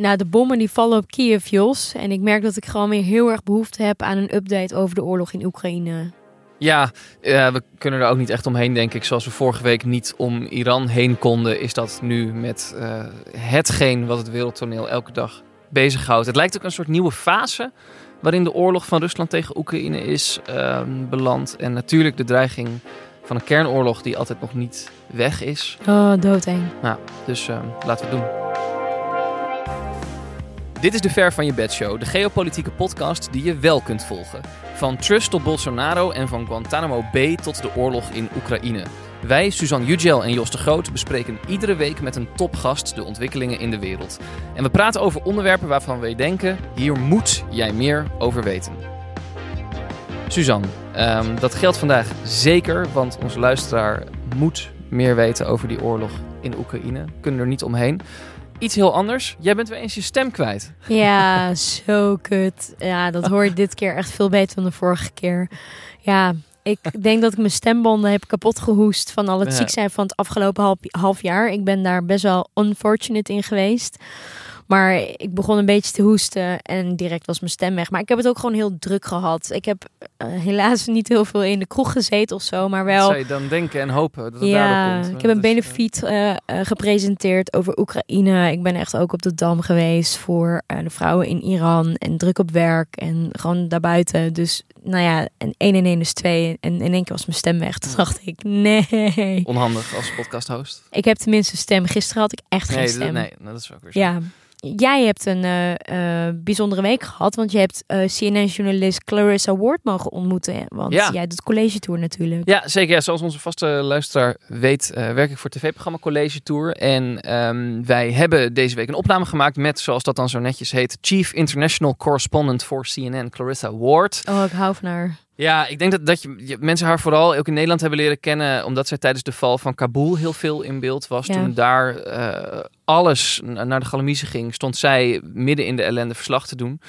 Nou, de bommen die vallen op Kiev, Jos. En ik merk dat ik gewoon weer heel erg behoefte heb aan een update over de oorlog in Oekraïne. Ja, eh, we kunnen er ook niet echt omheen, denk ik. Zoals we vorige week niet om Iran heen konden, is dat nu met eh, hetgeen wat het wereldtoneel elke dag bezighoudt. Het lijkt ook een soort nieuwe fase waarin de oorlog van Rusland tegen Oekraïne is ehm, beland. En natuurlijk de dreiging van een kernoorlog die altijd nog niet weg is. Oh, doodeng. Nou, dus ehm, laten we het doen. Dit is de Ver van je bed show, de geopolitieke podcast die je wel kunt volgen. Van Trust tot Bolsonaro en van Guantanamo Bay tot de oorlog in Oekraïne. Wij, Suzanne Jugel en Jos de Groot, bespreken iedere week met een topgast de ontwikkelingen in de wereld. En we praten over onderwerpen waarvan wij denken, hier moet jij meer over weten. Suzanne, ehm, dat geldt vandaag zeker, want onze luisteraar moet meer weten over die oorlog in Oekraïne. Kunnen er niet omheen. Iets heel anders. Jij bent weer eens je stem kwijt. Ja, zo kut. Ja, dat hoor je dit keer echt veel beter dan de vorige keer. Ja, ik denk dat ik mijn stembanden heb kapot gehoest van al het Ja. ziek zijn van het afgelopen half, half jaar. Ik ben daar best wel unfortunate in geweest. Maar ik begon een beetje te hoesten en direct was mijn stem weg. Maar ik heb het ook gewoon heel druk gehad. Ik heb eh, helaas niet heel veel in de kroeg gezeten of zo, maar wel... Zou je dan denken en hopen dat het Ja, komt? ik heb een is, benefiet eh, eh, gepresenteerd over Oekraïne. Ik ben echt ook op de Dam geweest voor eh, de vrouwen in Iran. En druk op werk en gewoon daarbuiten. Dus nou ja, en 1 en 1 is 2. En in één keer was mijn stem weg. Toen dacht ik, nee. eh, onhandig als podcast-host. Ik heb tenminste stem. Gisteren had ik echt geen stem. nee, dat is ook weer zo. Ja. Jij hebt een eh, eh, bijzondere week gehad, want je hebt eh, CNN-journalist Clarissa Ward mogen ontmoeten. Want Ja. jij doet college tour natuurlijk. Ja, zeker. Ja, zoals onze vaste luisteraar weet, werk ik voor het tv-programma College Tour. En ehm, wij hebben deze week een opname gemaakt met, zoals dat dan zo netjes heet, Chief International Correspondent voor CNN, Clarissa Ward. Oh, ik hou van haar. Ja, ik denk dat, dat je, je- mensen haar vooral ook in Nederland hebben leren kennen, omdat zij tijdens de val van Kabul heel veel in beeld was. Ja. Toen daar eh, alles na- naar de galamiezen ging, stond zij midden in de ellende verslag te doen.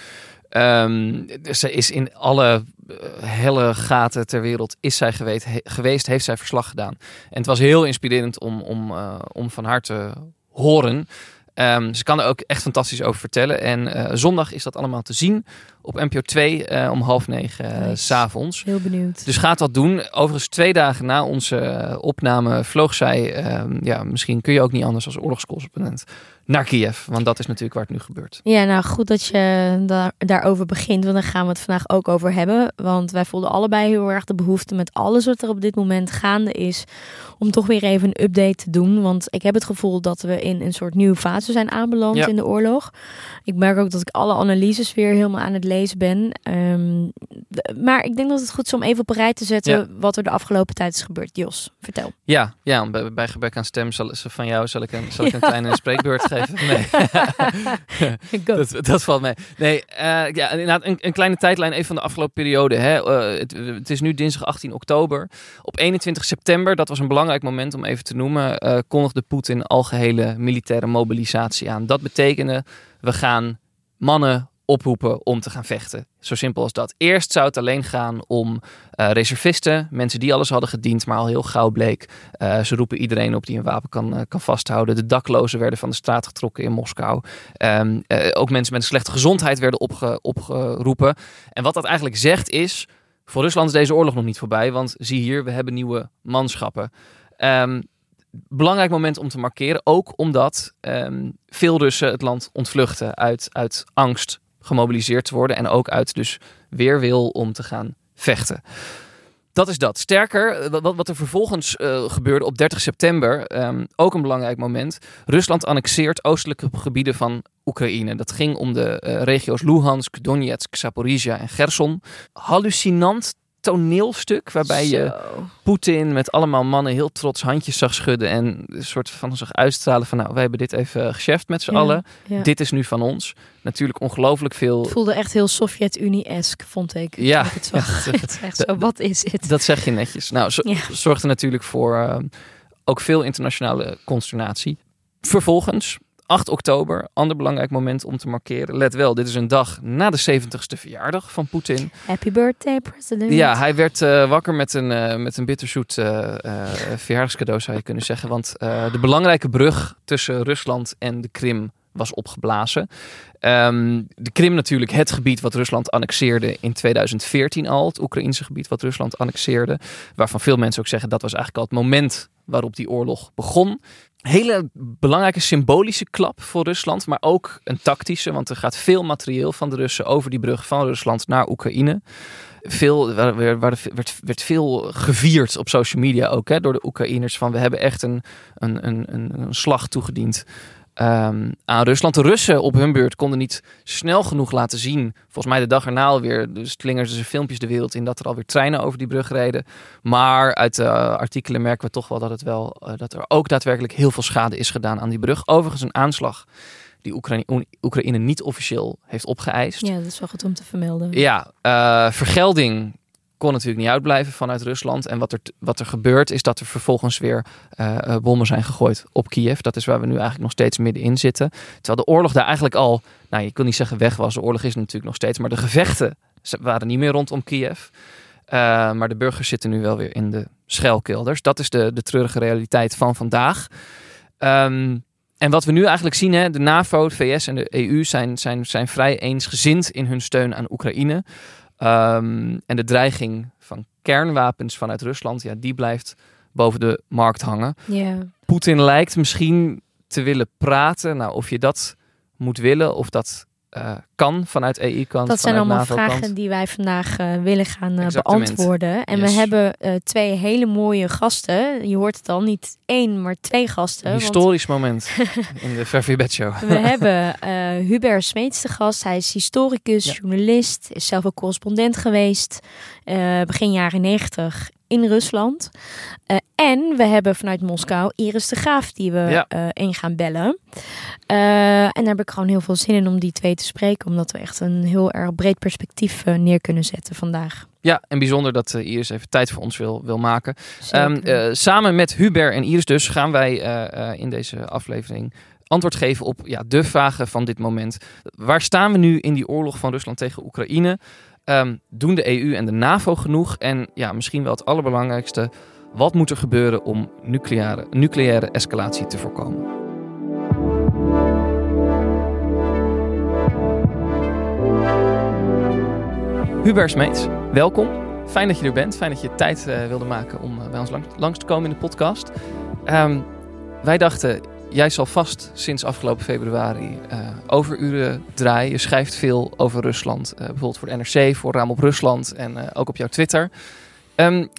Ehm ze is in alle eh, helle gaten ter wereld is zij geweest, he- geweest, heeft zij verslag gedaan. En het was heel inspirerend om, om, eh, om van haar te horen. Ehm, ze kan er ook echt fantastisch over vertellen. En zondag is dat allemaal te zien op NPO 2 eh, om half negen eh, Nice. s avonds. Heel benieuwd. Dus gaat dat doen. Overigens, twee dagen na onze eh, opname vloog zij, ehm, ja, misschien kun je ook niet anders als oorlogscorrespondent, naar Kiev. Want dat is natuurlijk waar het nu gebeurt. Ja, nou goed dat je daar, daarover begint, want daar gaan we het vandaag ook over hebben. Want wij voelden allebei heel erg de behoefte met alles wat er op dit moment gaande is, om toch weer even een update te doen. Want ik heb het gevoel dat we in een soort nieuwe fase zijn aanbeland Ja. in de oorlog. Ik merk ook dat ik alle analyses weer helemaal aan het lezen ben. Ehm, maar ik denk dat het goed is om even op een rij te zetten Ja. wat er de afgelopen tijd is gebeurd. Jos, vertel. Ja, ja bij, bij gebrek aan stem zal, van jou zal ik een, zal ik een kleine spreekbeurt geven. Nee. Dat, dat valt mee. Nee, eh, ja, inderdaad, een, een kleine tijdlijn even van de afgelopen periode. Hè. Eh, het, het is nu dinsdag 18 oktober. Op 21 september, dat was een belangrijk moment om even te noemen, eh, kondigde Poetin algehele militaire mobilisatie aan. Dat betekende, we gaan mannen oproepen om te gaan vechten. Zo simpel als dat. Eerst zou het alleen gaan om eh, reservisten, mensen die alles hadden gediend, maar al heel gauw bleek. eh, ze roepen iedereen op die een wapen kan, eh, kan vasthouden. De daklozen werden van de straat getrokken in Moskou. Ehm, eh, ook mensen met een slechte gezondheid werden opge- opgeroepen. En wat dat eigenlijk zegt is, voor Rusland is deze oorlog nog niet voorbij, want zie hier, we hebben nieuwe manschappen. Ehm, belangrijk moment om te markeren, ook omdat ehm, veel Russen het land ontvluchten uit, uit angst gemobiliseerd te worden en ook uit dus weerwil om te gaan vechten. Dat is dat. Sterker, eh, wat, wat er vervolgens eh, gebeurde op 30 september, ehm, ook een belangrijk moment. Rusland annexeert oostelijke gebieden van Oekraïne. Dat ging om de eh, regio's Luhansk, Donetsk, Zaporizhia en Gerson. Hallucinant toneelstuk waarbij je. Poetin met allemaal mannen heel trots handjes zag schudden en een soort van zag uitstralen van nou, wij hebben dit even gecheft met z'n Ja, allen. ja. Dit is nu van ons. Natuurlijk ongelooflijk veel. Het voelde echt heel Sovjet-Unie-esk, vond ik. Ja, ik het zag. ja, het echt zo, wat is dit? Dat zeg je netjes. Nou, zo- zorgde natuurlijk voor eh, ook veel internationale consternatie. Vervolgens, 8 oktober, ander belangrijk moment om te markeren. Let wel, dit is een dag na de 70ste verjaardag van Poetin. Happy birthday, president. Ja, hij werd eh, wakker met een, eh, met een bitterzoet eh, eh, verjaardagscadeau, zou je kunnen zeggen. Want de belangrijke brug tussen Rusland en de Krim was opgeblazen. Ehm, de Krim natuurlijk het gebied wat Rusland annexeerde in 2014 al. Het Oekraïnse gebied wat Rusland annexeerde. Waarvan veel mensen ook zeggen dat was eigenlijk al het moment waarop die oorlog begon. Hele belangrijke symbolische klap voor Rusland, maar ook een tactische. Want er gaat veel materieel van de Russen over die brug van Rusland naar Oekraïne. Veel, werd, werd, veel gevierd op social media ook hè, door de Oekraïners. Van we hebben echt een, een, een, een slag toegediend um, aan Rusland. De Russen op hun beurt konden niet snel genoeg laten zien. Volgens mij de dag erna alweer. Dus slingerden ze filmpjes de wereld in dat er alweer treinen over die brug reden. Maar uit de artikelen merken we toch wel dat, het wel, uh, dat er ook daadwerkelijk heel veel schade is gedaan aan die brug. Overigens een aanslag die Oekraïne, Oekraïne niet officieel heeft opgeëist. Ja, dat is wel goed om te vermelden. Ja, uh, vergelding kon natuurlijk niet uitblijven vanuit Rusland. En wat er, wat er gebeurt is dat er vervolgens weer uh, bommen zijn gegooid op Kiev. Dat is waar we nu eigenlijk nog steeds middenin zitten. Terwijl de oorlog daar eigenlijk al, nou je kunt niet zeggen weg was. De oorlog is natuurlijk nog steeds. Maar de gevechten waren niet meer rondom Kiev. Uh, maar de burgers zitten nu wel weer in de schuilkelders. Dat is de, de treurige realiteit van vandaag. Um, en wat we nu eigenlijk zien, hè, de NAVO, de VS en de EU zijn, zijn, zijn vrij eensgezind in hun steun aan Oekraïne. Um, en de dreiging van kernwapens vanuit Rusland, ja, die blijft boven de markt hangen. Yeah. Poetin lijkt misschien te willen praten. Nou, of je dat moet willen, of dat uh, kan vanuit EU-kant. Dat zijn allemaal vragen die wij vandaag uh, willen gaan uh, beantwoorden. En yes. we hebben twee hele mooie gasten. Je hoort het al, niet één, maar twee gasten. Een historisch want... moment in de Vervibet Show. we hebben Hubert Smeets de gast. Hij is historicus, ja. journalist, is zelf ook correspondent geweest. begin jaren negentig in Rusland. Uh, en we hebben vanuit Moskou Iris de Graaf die we ja. uh, in gaan bellen. Uh, en daar heb ik gewoon heel veel zin in om die twee te spreken. Omdat we echt een heel erg breed perspectief neer kunnen zetten vandaag. Ja, en bijzonder dat Iris even tijd voor ons wil, wil maken. Um, samen met Hubert en Iris dus gaan wij in deze aflevering antwoord geven op ja, de vragen van dit moment. Waar staan we nu in die oorlog van Rusland tegen Oekraïne? Um, doen de EU en de NAVO genoeg? En ja, misschien wel het allerbelangrijkste, wat moet er gebeuren om nucleaire, nucleaire escalatie te voorkomen? Hubert Smeets, welkom. Fijn dat je er bent. Fijn dat je tijd uh, wilde maken om uh, bij ons lang, langs te komen in de podcast. Um, wij dachten, jij zal vast sinds afgelopen februari uh, overuren draaien. Je schrijft veel over Rusland. Uh, bijvoorbeeld voor de NRC, voor Raam op Rusland en uh, ook op jouw Twitter. Um,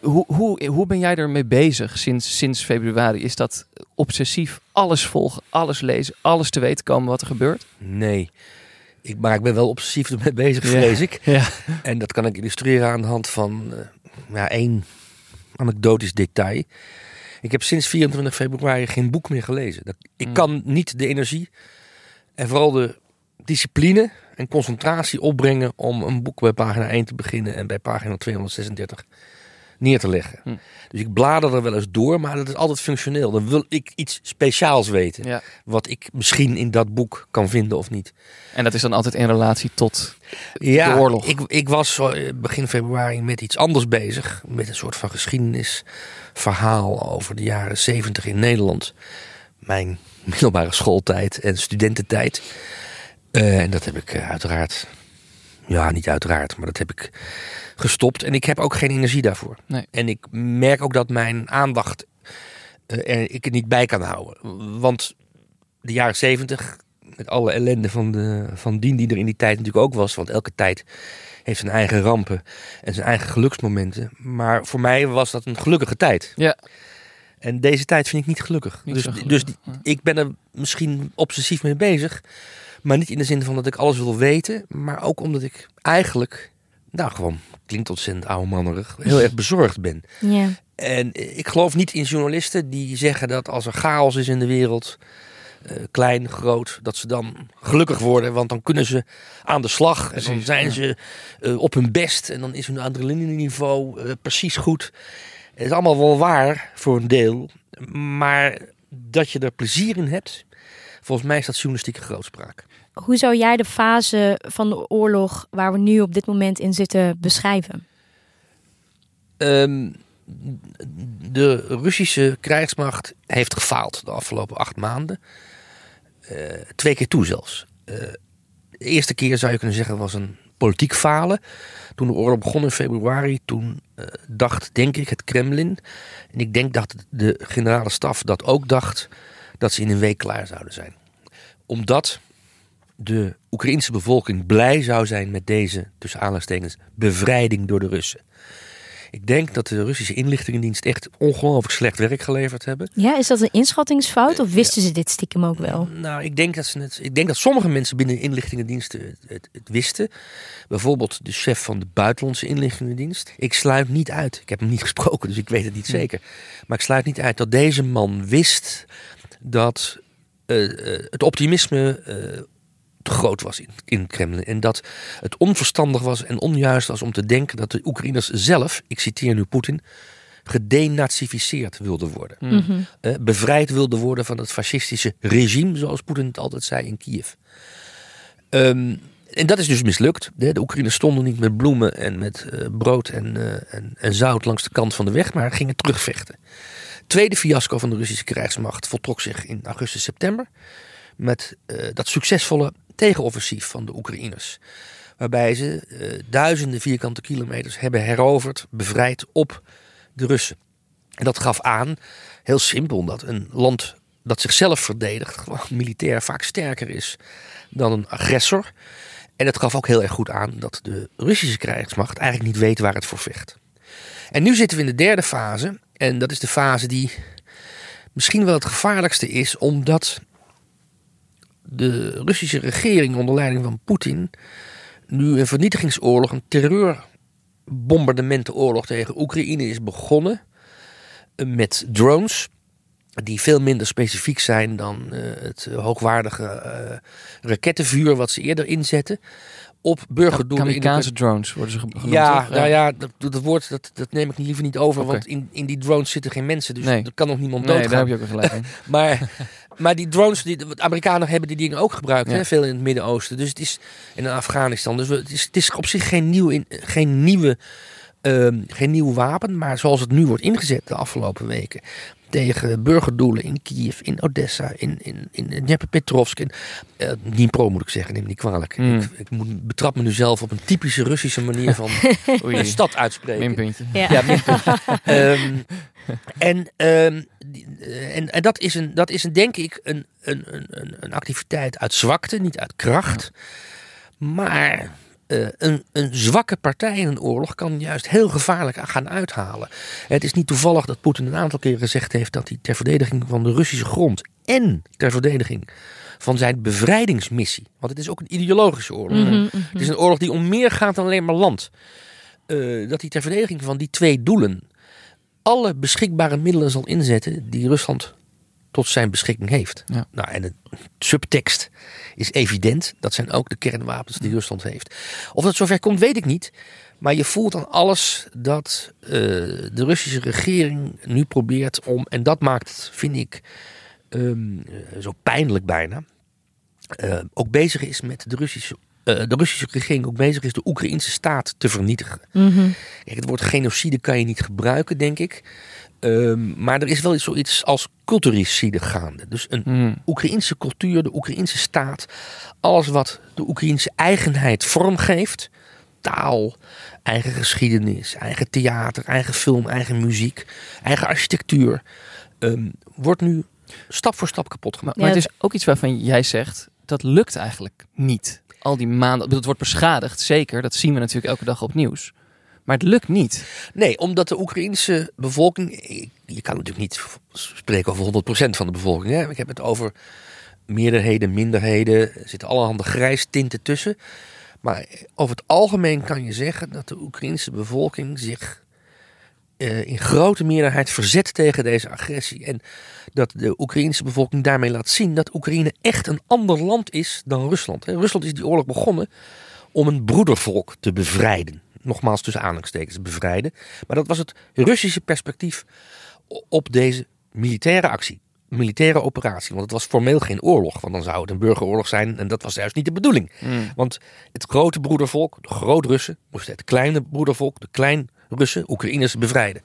hoe, hoe, hoe ben jij ermee bezig sinds, sinds februari? Is dat obsessief alles volgen, alles lezen, alles te weten komen wat er gebeurt? Nee. Ik, maar ik ben wel obsessief ermee bezig, vrees ja. ik. Ja. En dat kan ik illustreren aan de hand van ja, één anekdotisch detail. Ik heb sinds 24 februari geen boek meer gelezen. Dat, ik mm. kan niet de energie en vooral de discipline en concentratie opbrengen om een boek bij pagina 1 te beginnen en bij pagina 236 neer te leggen. Mm. Dus ik blader er wel eens door, maar dat is altijd functioneel. Dan wil ik iets speciaals weten. Ja. Wat ik misschien in dat boek kan vinden of niet. En dat is dan altijd in relatie tot ja, de oorlog? Ik, ik was begin februari met iets anders bezig. Met een soort van geschiedenisverhaal over de jaren zeventig in Nederland. Mijn middelbare schooltijd en studententijd. Uh, en dat heb ik uh, uiteraard... Ja, niet uiteraard, maar dat heb ik gestopt. En ik heb ook geen energie daarvoor. Nee. En ik merk ook dat mijn aandacht uh, er, ik het niet bij kan houden. Want de jaren zeventig, met alle ellende van, de, van dien die er in die tijd natuurlijk ook was. Want elke tijd heeft zijn eigen rampen en zijn eigen geluksmomenten. Maar voor mij was dat een gelukkige tijd. Ja. En deze tijd vind ik niet gelukkig. Niet dus gelukkig. dus ik ben er misschien obsessief mee bezig. Maar niet in de zin van dat ik alles wil weten. Maar ook omdat ik eigenlijk, nou gewoon, klinkt ontzettend oude mannerig, heel erg bezorgd ben. Ja. En ik geloof niet in journalisten die zeggen dat als er chaos is in de wereld, uh, klein, groot, dat ze dan gelukkig worden. Want dan kunnen ze aan de slag. En dan zijn ze uh, op hun best. En dan is hun adrenaline-niveau uh, precies goed. Het is allemaal wel waar voor een deel. Maar dat je er plezier in hebt, volgens mij is dat journalistieke grootspraak. Hoe zou jij de fase van de oorlog waar we nu op dit moment in zitten beschrijven? Um, de Russische krijgsmacht heeft gefaald de afgelopen acht maanden. Eh, twee keer toe zelfs. Eh, de eerste keer zou je kunnen zeggen was een politiek falen. Toen de oorlog begon in februari, toen eh, dacht, denk ik, het Kremlin. En ik denk dat de generale staf dat ook dacht, dat ze in een week klaar zouden zijn. Omdat de Oekraïnse bevolking blij zou zijn met deze, tussen aanhalingstekens, bevrijding door de Russen. Ik denk dat de Russische inlichtingendienst echt ongelooflijk slecht werk geleverd hebben. Ja, is dat een inschattingsfout of wisten ze dit stiekem ook wel? Nou, ik denk dat, ze het, ik denk dat sommige mensen binnen de inlichtingendiensten het, het, het wisten. Bijvoorbeeld de chef van de buitenlandse inlichtingendienst. Ik sluit niet uit, ik heb hem niet gesproken, dus ik weet het niet zeker. Maar ik sluit niet uit dat deze man wist dat uh, uh, het optimisme uh, te groot was in, in het Kremlin. En dat het onverstandig was en onjuist was om te denken dat de Oekraïners zelf, ik citeer nu Poetin, gedenazificeerd wilden worden. Mm -hmm. uh, bevrijd wilden worden van het fascistische regime, zoals Poetin het altijd zei in Kiev. Um, en dat is dus mislukt. De Oekraïners stonden niet met bloemen en met uh, brood en, uh, en, en, zout langs de kant van de weg, maar gingen terugvechten. Tweede fiasco van de Russische krijgsmacht voltrok zich in augustus, september. Met dat succesvolle tegenoffensief van de Oekraïners. Waarbij ze uh, duizenden vierkante kilometers hebben heroverd, bevrijd op de Russen. En dat gaf aan, heel simpel, dat een land dat zichzelf verdedigt, gewoon militair vaak sterker is dan een agressor. En het gaf ook heel erg goed aan dat de Russische krijgsmacht eigenlijk niet weet waar het voor vecht. En nu zitten we in de derde fase. En dat is de fase die misschien wel het gevaarlijkste is, omdat de Russische regering onder leiding van Poetin nu een vernietigingsoorlog, een terreurbombardementenoorlog tegen Oekraïne is begonnen met drones die veel minder specifiek zijn dan uh, het hoogwaardige uh, rakettenvuur wat ze eerder inzetten op burgerdoelen. Kamikaze drones worden ze genoemd. Ja, toch? nou ja, dat, dat woord dat, dat neem ik liever niet over, want in, in die drones zitten geen mensen, dus Nee. er kan nog niemand Nee, doodgaan. daar heb je ook een gelijk. Maar, maar die drones, die, de Amerikanen hebben die dingen ook gebruikt, Ja. hè, veel in het Midden-Oosten. Dus het is in Afghanistan. Dus we- het is, het is op zich geen, nieuw in, geen, nieuwe, ehm, geen nieuw wapen, maar zoals het nu wordt ingezet de afgelopen weken. Tegen burgerdoelen in Kiev, in Odessa, in, in, in Dnepropetrovsk. In, eh, Dnipro moet ik zeggen, neem me niet kwalijk. Mm. Ik, ik moet, betrap me nu zelf op een typische Russische manier van Oei, een stad uitspreken. minpuntje. Ja. Ja, minpunt. Ehm, en, ehm, eh, en, en dat is, een, dat is een, denk ik een, een, een- een, activiteit uit zwakte, niet uit kracht. Maar eh, een, een zwakke partij in een oorlog kan juist heel gevaarlijk gaan uithalen. Het is niet toevallig dat Poetin een aantal keren gezegd heeft dat hij ter verdediging van de Russische grond en ter verdediging van zijn bevrijdingsmissie, want het is ook een ideologische oorlog. Mhm, mhm. Het is een oorlog die om meer gaat dan alleen maar land. Eh, dat hij ter verdediging van die twee doelen alle beschikbare middelen zal inzetten die Rusland tot zijn beschikking heeft. Ja. Nou, en de subtekst is evident. Dat zijn ook de kernwapens die Rusland heeft. Of dat zover komt, weet ik niet. Maar je voelt aan alles dat eh, de Russische regering nu probeert om, en dat maakt, vind ik, ehm, eh, zo pijnlijk bijna, eh, ook bezig is met de Russische, de Russische regering ook bezig is de Oekraïnse staat te vernietigen. Mhm. Kijk, het woord genocide kan je niet gebruiken, denk ik. Ehm, maar er is wel iets, zoiets als culturicide gaande. Dus een Mm. Oekraïnse cultuur, de Oekraïnse staat, alles wat de Oekraïnse eigenheid vormgeeft, taal, eigen geschiedenis, eigen theater, eigen film, eigen muziek, eigen architectuur, ehm, wordt nu stap voor stap kapot gemaakt. Maar, het is ook iets waarvan jij zegt, dat lukt eigenlijk niet. Al die maanden, het wordt beschadigd, zeker. Dat zien we natuurlijk elke dag op nieuws. Maar het lukt niet. Nee, omdat de Oekraïnse bevolking. Je kan natuurlijk niet spreken over 100% van de bevolking. Hè? Ik heb het over meerderheden, minderheden. Er zitten allerhande grijstinten tussen. Maar over het algemeen kan je zeggen dat de Oekraïnse bevolking zich eh, in grote meerderheid verzet tegen deze agressie. En dat de Oekraïnse bevolking daarmee laat zien dat Oekraïne echt een ander land is dan Rusland. Rusland is die oorlog begonnen om een broedervolk te bevrijden. Nogmaals tussen aanhalingstekens bevrijden. Maar dat was het Russische perspectief op deze militaire actie. Militaire operatie. Want het was formeel geen oorlog. Want dan zou het een burgeroorlog zijn. En dat was juist niet de bedoeling. Mm. Want het grote broedervolk, de groot-Russen, moest het kleine broedervolk, de klein-Russen, Oekraïners bevrijden.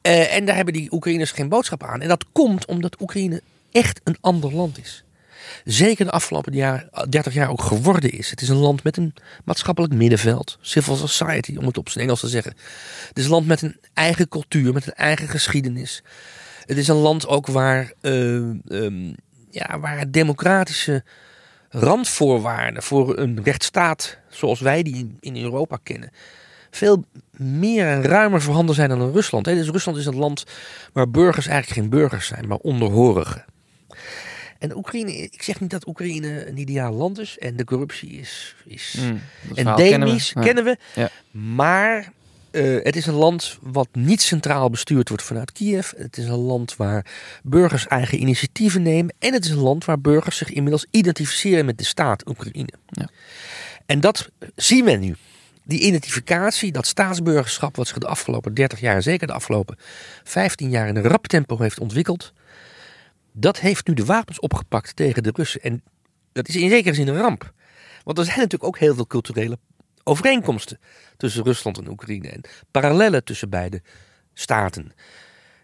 Eh, en daar hebben die Oekraïners geen boodschap aan. En dat komt omdat Oekraïne echt een ander land is. zeker de afgelopen jaar, 30 jaar ook geworden is. Het is een land met een maatschappelijk middenveld, civil society, om het op zijn Engels te zeggen. Het is een land met een eigen cultuur, met een eigen geschiedenis. Het is een land ook waar, uh, um, ja, waar democratische randvoorwaarden voor een rechtsstaat zoals wij die in Europa kennen, veel meer en ruimer voorhanden zijn dan in Rusland. Dus Rusland is een land waar burgers eigenlijk geen burgers zijn, maar onderhorigen. En Oekraïne, ik zeg niet dat Oekraïne een ideaal land is en de corruptie is, is mm, endemisch, kennen we. Kennen we. Maar uh, het is een land wat niet centraal bestuurd wordt vanuit Kiev. Het is een land waar burgers eigen initiatieven nemen. En het is een land waar burgers zich inmiddels identificeren met de staat Oekraïne. Ja. En dat zien we nu. Die identificatie, dat staatsburgerschap, wat zich de afgelopen 30 jaar, zeker de afgelopen 15 jaar, in een rap tempo heeft ontwikkeld. Dat heeft nu de wapens opgepakt tegen de Russen. En dat is in zekere zin een ramp. Want er zijn natuurlijk ook heel veel culturele overeenkomsten tussen Rusland en Oekraïne. En parallellen tussen beide staten.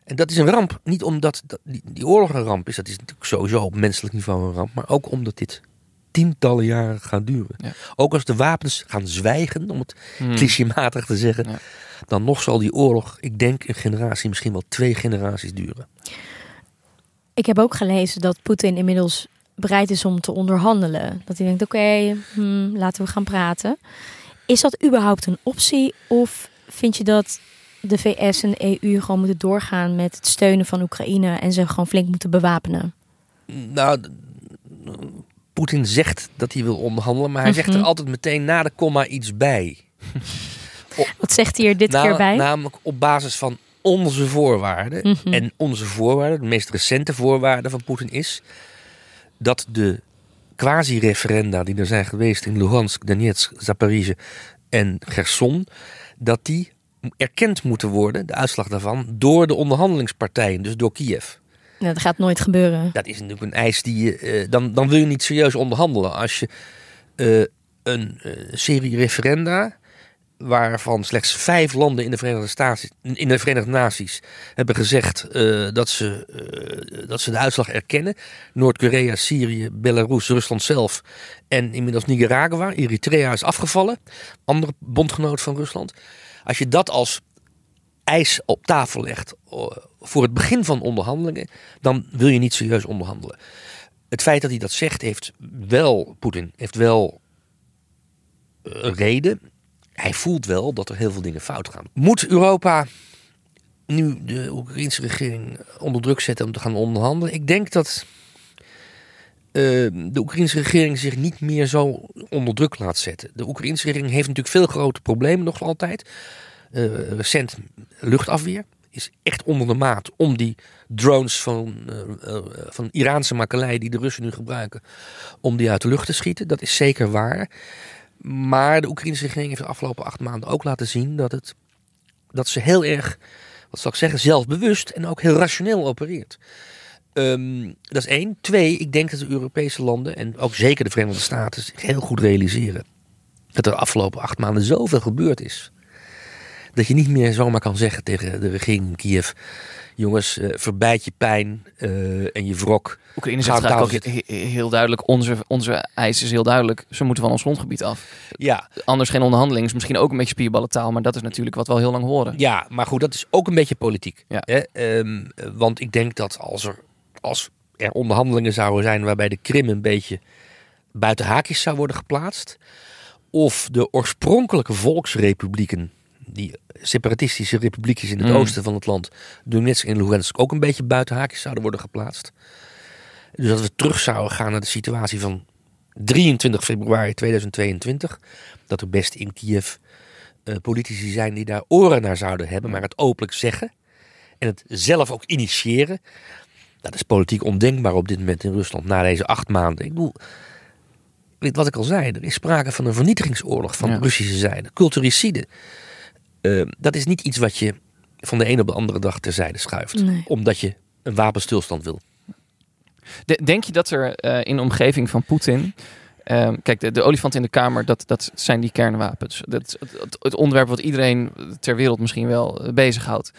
En dat is een ramp, niet omdat die, die oorlog een ramp is, dat is natuurlijk sowieso op menselijk niveau een ramp, maar ook omdat dit tientallen jaren gaat duren. Ook als de wapens gaan zwijgen, om het hmm. clichématig te zeggen, dan nog zal die oorlog, ik denk, een generatie, misschien wel twee generaties duren. Ik heb ook gelezen dat Poetin inmiddels bereid is om te onderhandelen. Dat hij denkt, oké, hmm, laten we gaan praten. Is dat überhaupt een optie? Of vind je dat de VS en de EU gewoon moeten doorgaan met het steunen van Oekraïne en ze gewoon flink moeten bewapenen? Nou, Poetin zegt dat hij wil onderhandelen, maar hij zegt er mhm. altijd meteen na de komma iets bij. Wat zegt hij er dit keer bij? Namelijk op basis van onze voorwaarden. Mhm. En onze voorwaarden, de meest recente voorwaarden van Poetin is dat de quasi-referenda die er zijn geweest in Luhansk, Donetsk, Zaporizhia en Gerson, dat die erkend moeten worden, de uitslag daarvan, door de onderhandelingspartijen, dus door Kiev. Dat gaat nooit gebeuren. Dat is natuurlijk een eis die je. Uh, dan, dan wil je niet serieus onderhandelen. Als je uh, een uh, serie referenda waarvan slechts vijf landen in de Verenigde, in de Verenigde Naties hebben gezegd dat, ze, dat ze de uitslag erkennen. Noord-Korea, Syrië, Belarus, Rusland zelf en inmiddels Nicaragua. Eritrea is afgevallen, andere bondgenoot van Rusland. Als je dat als eis op tafel legt voor het begin van onderhandelingen, dan wil je niet serieus onderhandelen. Het feit dat hij dat zegt, heeft wel, Poetin, heeft wel een reden hij voelt wel dat er heel veel dingen fout gaan. Moet Europa nu de Oekraïnse regering onder druk zetten om te gaan onderhandelen? Ik denk dat uh, de Oekraïnse regering zich niet meer zo onder druk laat zetten. De Oekraïnse regering heeft natuurlijk veel grote problemen nog altijd. Uh, recent luchtafweer is echt onder de maat om die drones van, uh, van Iraanse makelij die de Russen nu gebruiken, om die uit de lucht te schieten. Dat is zeker waar. Maar de Oekraïnse regering heeft de afgelopen acht maanden ook laten zien dat, het, dat ze heel erg, wat zal ik zeggen, zelfbewust en ook heel rationeel opereert. Ehm, dat is één. Twee, ik denk dat de Europese landen en ook zeker de Verenigde Staten zich heel goed realiseren dat er de afgelopen acht maanden zoveel gebeurd is. Dat je niet meer zomaar kan zeggen tegen de regering in Kiev: jongens, uh, verbijt je pijn uh, en je wrok. Oekraïne zegt ook heel duidelijk, onze, onze eis is heel duidelijk, ze moeten van ons grondgebied af. Ja. Anders geen onderhandeling, is misschien ook een beetje spierballentaal, maar dat is natuurlijk wat we al heel lang horen. Ja, maar goed, dat is ook een beetje politiek. Ja. Hè? Um, want ik denk dat als er, als er onderhandelingen zouden zijn waarbij de Krim een beetje buiten haakjes zou worden geplaatst, of de oorspronkelijke volksrepublieken die separatistische republiekjes in het mm. oosten van het land, Donetsk en Luhansk, ook een beetje buiten haakjes zouden worden geplaatst. Dus dat we terug zouden gaan naar de situatie van 23 februari 2022. Dat er best in Kiev uh, politici zijn die daar oren naar zouden hebben, maar het openlijk zeggen en het zelf ook initiëren. Dat is politiek ondenkbaar op dit moment in Rusland na deze acht maanden. Ik bedoel, wat ik al zei, er is sprake van een vernietigingsoorlog van de Russische zijde, culturicide. Ehm, dat is niet iets wat je van de ene op de andere dag terzijde schuift. Omdat je een wapenstilstand wil. denk je dat er uh, in de omgeving van Poetin. Ehm, kijk, de, de, olifant in de kamer, dat, dat zijn die kernwapens. Dat, het, het, onderwerp wat iedereen ter wereld misschien wel uh, bezighoudt.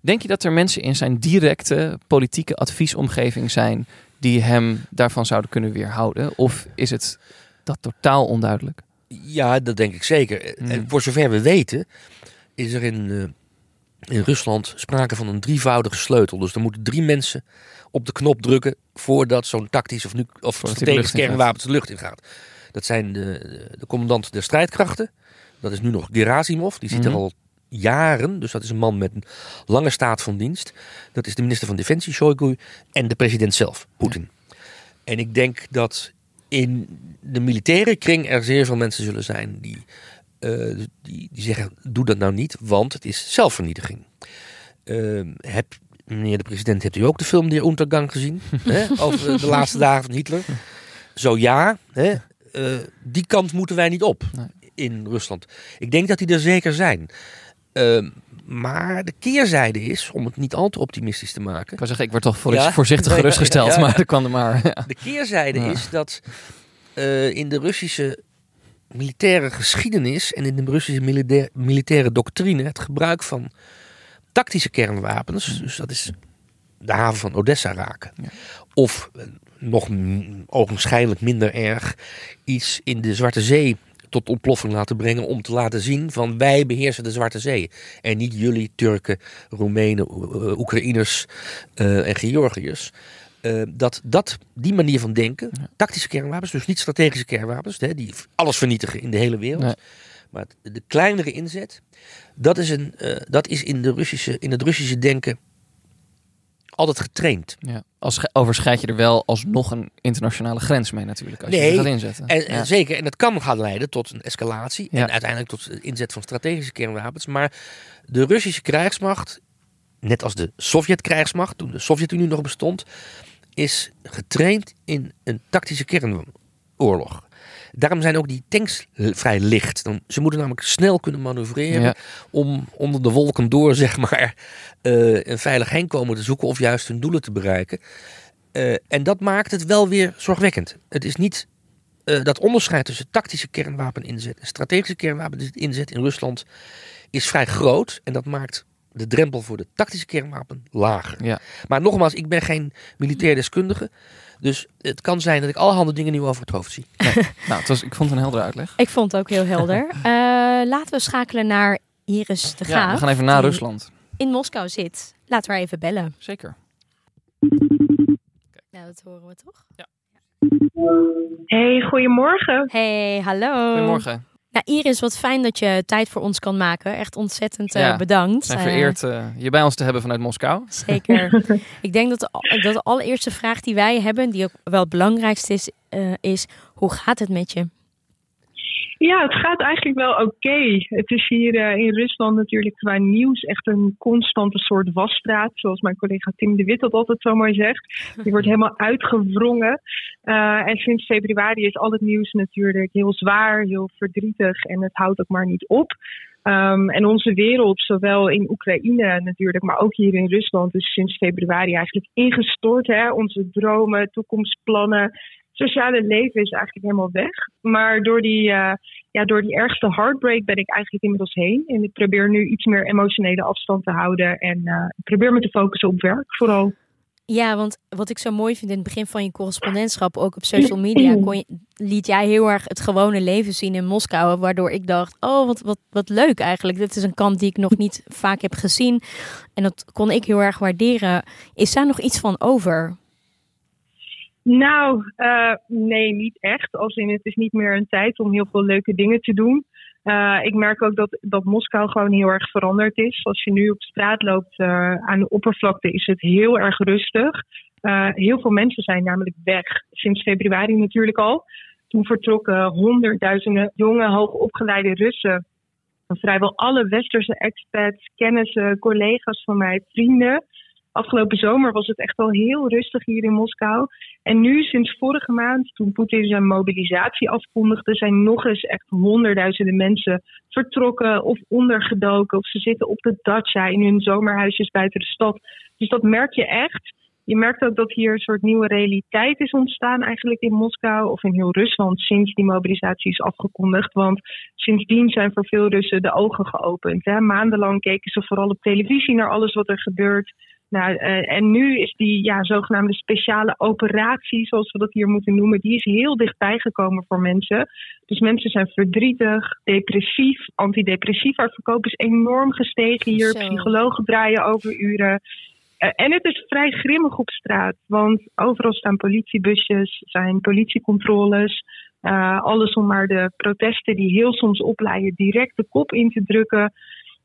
Denk je dat er mensen in zijn directe politieke adviesomgeving zijn die hem daarvan zouden kunnen weerhouden? Of is het dat totaal onduidelijk? Ja, dat denk ik zeker. Mm. En voor zover we weten, is er in, eh, in Rusland sprake van een drievoudige sleutel. Dus er moeten drie mensen op de knop drukken voordat zo'n tactisch of, nu, of hij de strategisch lucht in gaat. Dat zijn de, de, commandant der strijdkrachten. Dat is nu nog Gerasimov. Die zit Mhm. er al jaren. Dus dat is een man met een lange staat van dienst. Dat is de minister van Defensie, Shoigu. En de president zelf, Poetin. En ik denk dat in de militaire kring er zeer veel mensen zullen zijn die, eh, die, die zeggen: doe dat nou niet, want het is zelfvernietiging. Eh, heb, meneer de president, hebt u ook de film De Untergang gezien? hè, over de laatste dagen van Hitler? Zo ja, hè, eh, die kant moeten wij niet op Nee. in Rusland. Ik denk dat die er zeker zijn. Eh, maar de keerzijde is, om het niet al te optimistisch te maken. Ik wou zeggen, ik word toch voor Ja. voorzichtig gerustgesteld, ja, ja. maar dat kwam er maar. De keerzijde is dat eh, in de Russische militaire geschiedenis en in de Russische militair- militaire doctrine het gebruik van tactische kernwapens, dus dat is de haven van Odessa raken, Ja. of eh, nog ogenschijnlijk minder erg iets in de Zwarte Zee tot ontploffing laten brengen om te laten zien van wij beheersen de Zwarte Zee en niet jullie Turken, Roemenen, O- Oekraïners eh, en Georgiërs. Eh, dat, dat die manier van denken, tactische kernwapens, dus niet strategische kernwapens, hè, die alles vernietigen in de hele wereld, Nee. maar het- de kleinere inzet, dat is, een, eh, dat is in, de Russische, in het Russische denken altijd getraind. Ja. Als overschrijd je er wel alsnog een internationale grens mee natuurlijk, als je Nee, gaat inzetten. En, Ja. en zeker, en dat kan gaan leiden tot een escalatie Ja. en uiteindelijk tot de inzet van strategische kernwapens. Maar de Russische krijgsmacht, net als de Sovjet-krijgsmacht, toen de Sovjet-Unie nog bestond, is getraind in een tactische kernoorlog. Daarom zijn ook die tanks vrij licht. Dan, ze moeten namelijk snel kunnen manoeuvreren Ja. om onder de wolken door, zeg maar, eh, een veilig heenkomen te zoeken of juist hun doelen te bereiken. Eh, en dat maakt het wel weer zorgwekkend. Het is niet eh, dat onderscheid tussen tactische kernwapen inzet en strategische kernwapen inzet in Rusland is vrij groot. En dat maakt de drempel voor de tactische kernwapen lager. Ja. Maar nogmaals, ik ben geen militair deskundige. Dus het kan zijn dat ik allerhande dingen nu over het hoofd zie. Nou, het was, ik vond het een heldere uitleg. Ik vond het ook heel helder. Eh, laten we schakelen naar Iris de Graaf. Ja, we gaan even naar Rusland. In Moskou zit. Laten we haar even bellen. Zeker. Nou, dat horen we toch? Hey, goedemorgen. Hey, hallo. Goedemorgen. Nou, Iris, wat fijn dat je tijd voor ons kan maken. Echt ontzettend eh, Ja, bedankt. We zijn Eh, vereerd eh, je bij ons te hebben vanuit Moskou. Zeker. ik denk dat de, dat de allereerste vraag die wij hebben, die ook wel het belangrijkste is, eh, is hoe gaat het met je? Ja, het gaat eigenlijk wel oké. Het is hier in Rusland natuurlijk qua nieuws echt een constante soort wasstraat. Zoals mijn collega Tim de Wit dat altijd zo mooi zegt. Die wordt helemaal uitgewrongen. Eh, en sinds februari is al het nieuws natuurlijk heel zwaar, heel verdrietig. En het houdt ook maar niet op. Ehm, en onze wereld, zowel in Oekraïne natuurlijk, maar ook hier in Rusland, is sinds februari eigenlijk ingestort. Hè? Onze dromen, toekomstplannen, sociale leven is eigenlijk helemaal weg. Maar door die, eh, ja, door die ergste heartbreak ben ik eigenlijk inmiddels heen. En ik probeer nu iets meer emotionele afstand te houden. En eh, ik probeer me te focussen op werk vooral. Ja, want wat ik zo mooi vind in het begin van je correspondentschap, ook op social media, kon je, liet jij heel erg het gewone leven zien in Moskou. Waardoor ik dacht, oh, wat, wat, wat leuk eigenlijk. Dit is een kant die ik nog niet vaak heb gezien. En dat kon ik heel erg waarderen. Is daar nog iets van over? Nou, eh, nee, niet echt. Als in, het is niet meer een tijd om heel veel leuke dingen te doen. Eh, ik merk ook dat, dat Moskou gewoon heel erg veranderd is. Als je nu op straat loopt eh, aan de oppervlakte, is het heel erg rustig. Eh, heel veel mensen zijn namelijk weg. Sinds februari natuurlijk al. Toen vertrokken honderdduizenden jonge, hoogopgeleide Russen. Vrijwel alle westerse expats, kennissen, collega's van mij, vrienden. Afgelopen zomer was het echt wel heel rustig hier in Moskou. En nu, sinds vorige maand, toen Poetin zijn mobilisatie afkondigde, zijn nog eens echt honderdduizenden mensen vertrokken of ondergedoken. Of ze zitten op de dacha in hun zomerhuisjes buiten de stad. Dus dat merk je echt. Je merkt ook dat hier een soort nieuwe realiteit is ontstaan eigenlijk in Moskou of in heel Rusland sinds die mobilisatie is afgekondigd. Want sindsdien zijn voor veel Russen de ogen geopend. Hè. Maandenlang keken ze vooral op televisie naar alles wat er gebeurt. Nou, uh, en nu is die ja, zogenaamde speciale operatie, zoals we dat hier moeten noemen, die is heel dichtbij gekomen voor mensen. Dus mensen zijn verdrietig, depressief, antidepressiva verkoop is enorm gestegen hier. Zo. Psychologen draaien over uren. Uh, en het is vrij grimmig op straat, want overal staan politiebusjes, zijn politiecontroles. Uh, alles om maar de protesten die heel soms opleiden direct de kop in te drukken.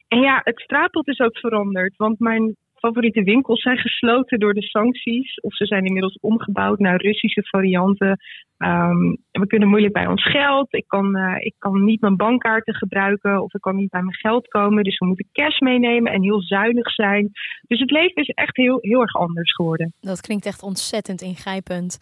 En ja, het straatbeeld is ook veranderd. Want mijn favoriete winkels zijn gesloten door de sancties. Of ze zijn inmiddels omgebouwd naar Russische varianten. Um, we kunnen moeilijk bij ons geld. Ik kan, uh, ik kan niet mijn bankkaarten gebruiken. Of ik kan niet bij mijn geld komen. Dus we moeten cash meenemen en heel zuinig zijn. Dus het leven is echt heel, heel erg anders geworden. Dat klinkt echt ontzettend ingrijpend.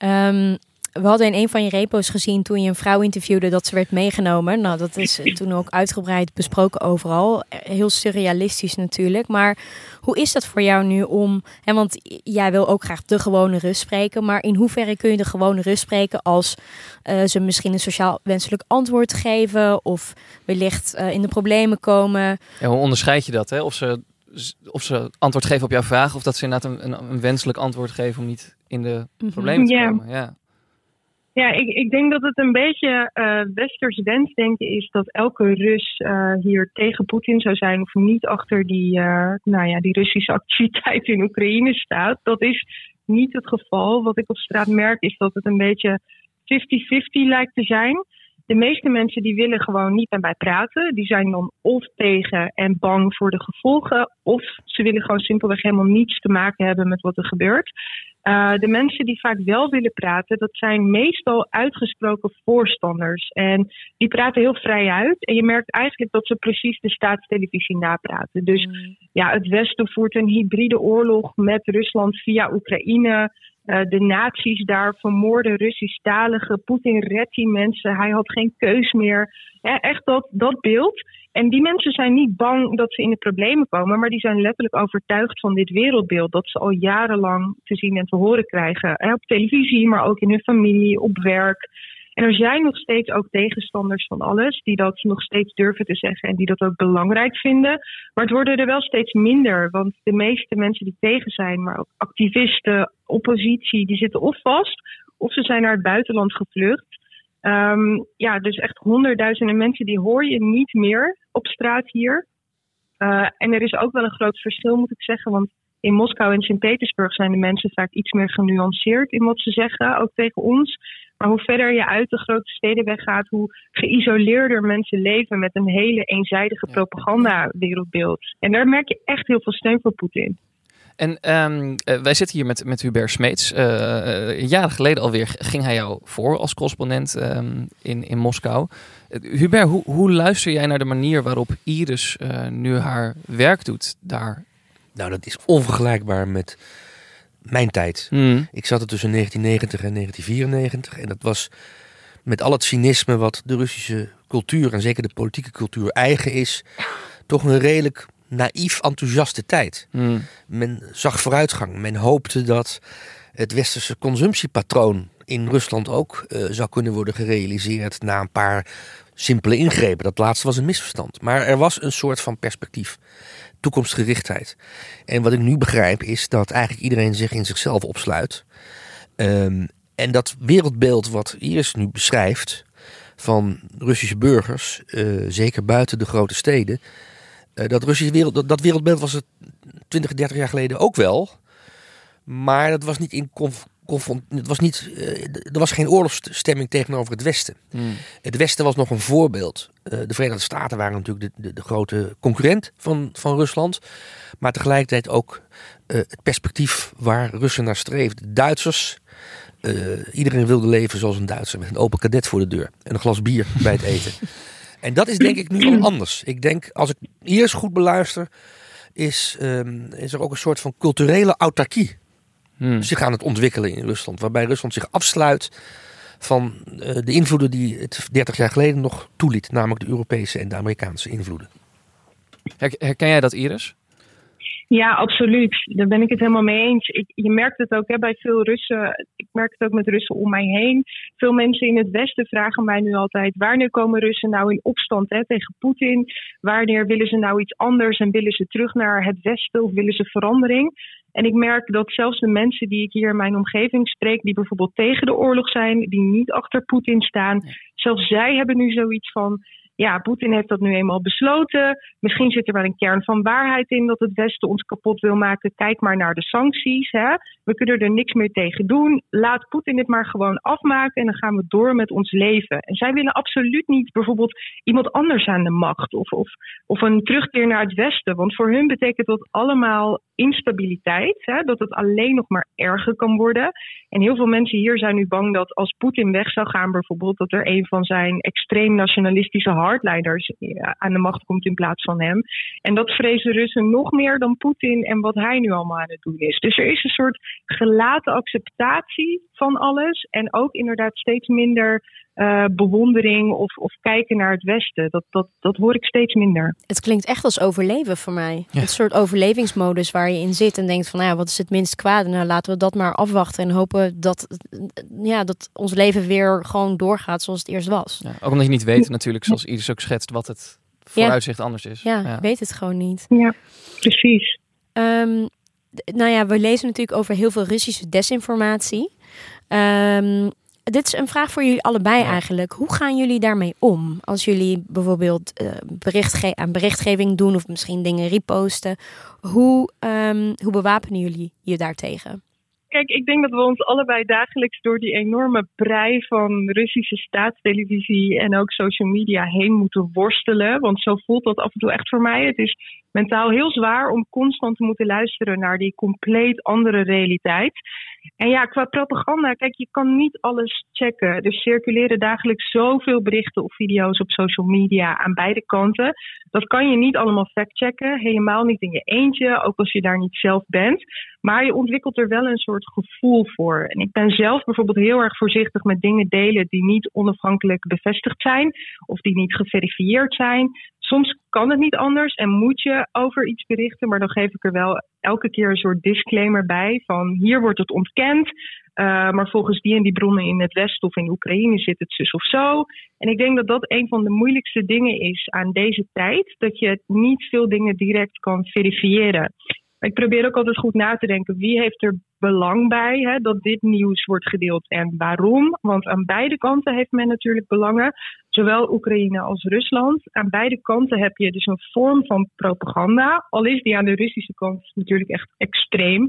Oh. Um, we hadden in een van je repo's gezien toen je een vrouw interviewde dat ze werd meegenomen. Nou, dat is toen ook uitgebreid besproken overal. Heel surrealistisch natuurlijk. Maar hoe is dat voor jou nu om. Hè, want jij wil ook graag de gewone rust spreken. Maar in hoeverre kun je de gewone rust spreken als uh, ze misschien een sociaal wenselijk antwoord geven. Of wellicht uh, in de problemen komen. Ja, hoe onderscheid je dat? Hè? Of ze of ze antwoord geven op jouw vraag, of dat ze inderdaad een, een, een wenselijk antwoord geven om niet in de mhm. problemen te komen. Ja. Ja, ik, ik denk dat het een beetje uh, westers wensdenken is dat elke Rus uh, hier tegen Poetin zou zijn of niet achter die, uh, nou ja, die Russische activiteit in Oekraïne staat. Dat is niet het geval. Wat ik op straat merk is dat het een beetje 50-50 lijkt te zijn. De meeste mensen die willen gewoon niet met mij praten. Die zijn dan of tegen en bang voor de gevolgen. Of ze willen gewoon simpelweg helemaal niets te maken hebben met wat er gebeurt. Uh, de mensen die vaak wel willen praten, dat zijn meestal uitgesproken voorstanders. En die praten heel vrij uit. En je merkt eigenlijk dat ze precies de staatstelevisie napraten. Dus mm. ja, het Westen voert een hybride oorlog met Rusland via Oekraïne. Uh, de nazi's daar vermoorden Russisch-talige. Poetin redt die mensen. Hij had geen keus meer. Ja, echt dat, dat beeld. En die mensen zijn niet bang dat ze in de problemen komen, maar die zijn letterlijk overtuigd van dit wereldbeeld dat ze al jarenlang te zien en te horen krijgen. Op televisie, maar ook in hun familie, op werk. En er zijn nog steeds ook tegenstanders van alles die dat nog steeds durven te zeggen en die dat ook belangrijk vinden. Maar het worden er wel steeds minder, want de meeste mensen die tegen zijn, maar ook activisten, oppositie, die zitten of vast of ze zijn naar het buitenland gevlucht. Um, ja, dus echt honderdduizenden mensen die hoor je niet meer op straat hier. Uh, en er is ook wel een groot verschil, moet ik zeggen. Want in Moskou en Sint-Petersburg zijn de mensen vaak iets meer genuanceerd in wat ze zeggen, ook tegen ons. Maar hoe verder je uit de grote steden weggaat, hoe geïsoleerder mensen leven met een hele eenzijdige propaganda-wereldbeeld. En daar merk je echt heel veel steun voor Poetin. En um, wij zitten hier met, met Hubert Smeets. Uh, jaren geleden alweer ging hij jou voor als correspondent um, in, in Moskou. Hubert, hoe, hoe luister jij naar de manier waarop Iris nu haar werk doet daar? Nou, dat is onvergelijkbaar met mijn tijd. Mm. Ik zat er tussen 1990 en 1994 en dat was met al het cynisme wat de Russische cultuur en zeker de politieke cultuur eigen is, toch een redelijk naïef enthousiaste tijd. Hmm. Men zag vooruitgang. Men hoopte dat het westerse consumptiepatroon in Rusland ook uh, zou kunnen worden gerealiseerd na een paar simpele ingrepen. Dat laatste was een misverstand. Maar er was een soort van perspectief, toekomstgerichtheid. En wat ik nu begrijp is dat eigenlijk iedereen zich in zichzelf opsluit. Um, en dat wereldbeeld wat Iris nu beschrijft van Russische burgers, uh, zeker buiten de grote steden, eh, dat Russische wereld, dat, wereldbeeld was het 20, 30 jaar geleden ook wel. Maar dat was niet in het was niet, uh, er was geen oorlogsstemming tegenover het Westen. Hmm. Het Westen was nog een voorbeeld. Uh, de Verenigde Staten waren natuurlijk de, de, de, grote concurrent van, van Rusland. Maar tegelijkertijd ook het perspectief waar Russen naar streefden. De Duitsers, iedereen wilde leven zoals een Duitser. Met een open kadet voor de deur en een glas bier bij het eten. En dat is denk ik nu al anders. Ik denk, als ik eerst goed beluister, is, um, is er ook een soort van culturele autarkie hmm. zich aan het ontwikkelen in Rusland. Waarbij Rusland zich afsluit van uh, de invloeden die het 30 jaar geleden nog toeliet. Namelijk de Europese en de Amerikaanse invloeden. Herken jij dat, Iris? Ja, absoluut. Daar ben ik het helemaal mee eens. Ik, je merkt het ook hè, bij veel Russen. Ik merk het ook met Russen om mij heen. Veel mensen in het Westen vragen mij nu altijd: wanneer komen Russen nou in opstand hè, tegen Poetin? Wanneer willen ze nou iets anders en willen ze terug naar het Westen of willen ze verandering? En ik merk dat zelfs de mensen die ik hier in mijn omgeving spreek, die bijvoorbeeld tegen de oorlog zijn, die niet achter Poetin staan, zelfs zij hebben nu zoiets van: ja, Poetin heeft dat nu eenmaal besloten. Misschien zit er wel een kern van waarheid in dat het Westen ons kapot wil maken. Kijk maar naar de sancties. Hè. We kunnen er niks meer tegen doen. Laat Poetin dit maar gewoon afmaken en dan gaan we door met ons leven. En zij willen absoluut niet bijvoorbeeld iemand anders aan de macht of, of, of een terugkeer naar het Westen. Want voor hun betekent dat allemaal instabiliteit. Hè, dat het alleen nog maar erger kan worden. En heel veel mensen hier zijn nu bang dat als Poetin weg zou gaan, bijvoorbeeld, dat er een van zijn extreem nationalistische hardliners aan de macht komt in plaats van hem. En dat vrezen Russen nog meer dan Poetin en wat hij nu allemaal aan het doen is. Dus er is een soort gelaten acceptatie van alles. En ook inderdaad steeds minder uh, bewondering of, of kijken naar het Westen. Dat, dat, dat hoor ik steeds minder. Het klinkt echt als overleven voor mij. Een soort overlevingsmodus waar je in zit en denkt van nou ja, wat is het minst kwade? Nou laten we dat maar afwachten en hopen dat, ja, dat ons leven weer gewoon doorgaat zoals het eerst was. Ja, ook omdat je niet weet natuurlijk, zoals Iris ook schetst, wat het vooruitzicht anders is. Ja, ja, weet het gewoon niet. Ja, precies. Um, nou ja, we lezen natuurlijk over heel veel Russische desinformatie. Um, dit is een vraag voor jullie allebei eigenlijk. Hoe gaan jullie daarmee om? Als jullie bijvoorbeeld uh, berichtge aan berichtgeving doen of misschien dingen reposten. Hoe, um, hoe bewapenen jullie je daartegen? Kijk, ik denk dat we ons allebei dagelijks door die enorme brei van Russische staatstelevisie en ook social media heen moeten worstelen. Want zo voelt dat af en toe echt voor mij. Het is mentaal heel zwaar om constant te moeten luisteren naar die compleet andere realiteit. En ja, qua propaganda, kijk, je kan niet alles checken. Er circuleren dagelijks zoveel berichten of video's op social media aan beide kanten. Dat kan je niet allemaal factchecken, helemaal niet in je eentje, ook als je daar niet zelf bent. Maar je ontwikkelt er wel een soort gevoel voor. En ik ben zelf bijvoorbeeld heel erg voorzichtig met dingen delen die niet onafhankelijk bevestigd zijn of die niet geverifieerd zijn. Soms kan het niet anders en moet je over iets berichten, maar dan geef ik er wel elke keer een soort disclaimer bij van hier wordt het ontkend, uh, maar volgens die en die bronnen in het Westen of in Oekraïne zit het zus of zo. En ik denk dat dat een van de moeilijkste dingen is aan deze tijd, dat je niet veel dingen direct kan verifiëren. Ik probeer ook altijd goed na te denken wie heeft er belang bij hè, dat dit nieuws wordt gedeeld en waarom. Want aan beide kanten heeft men natuurlijk belangen, zowel Oekraïne als Rusland. Aan beide kanten heb je dus een vorm van propaganda, al is die aan de Russische kant natuurlijk echt extreem.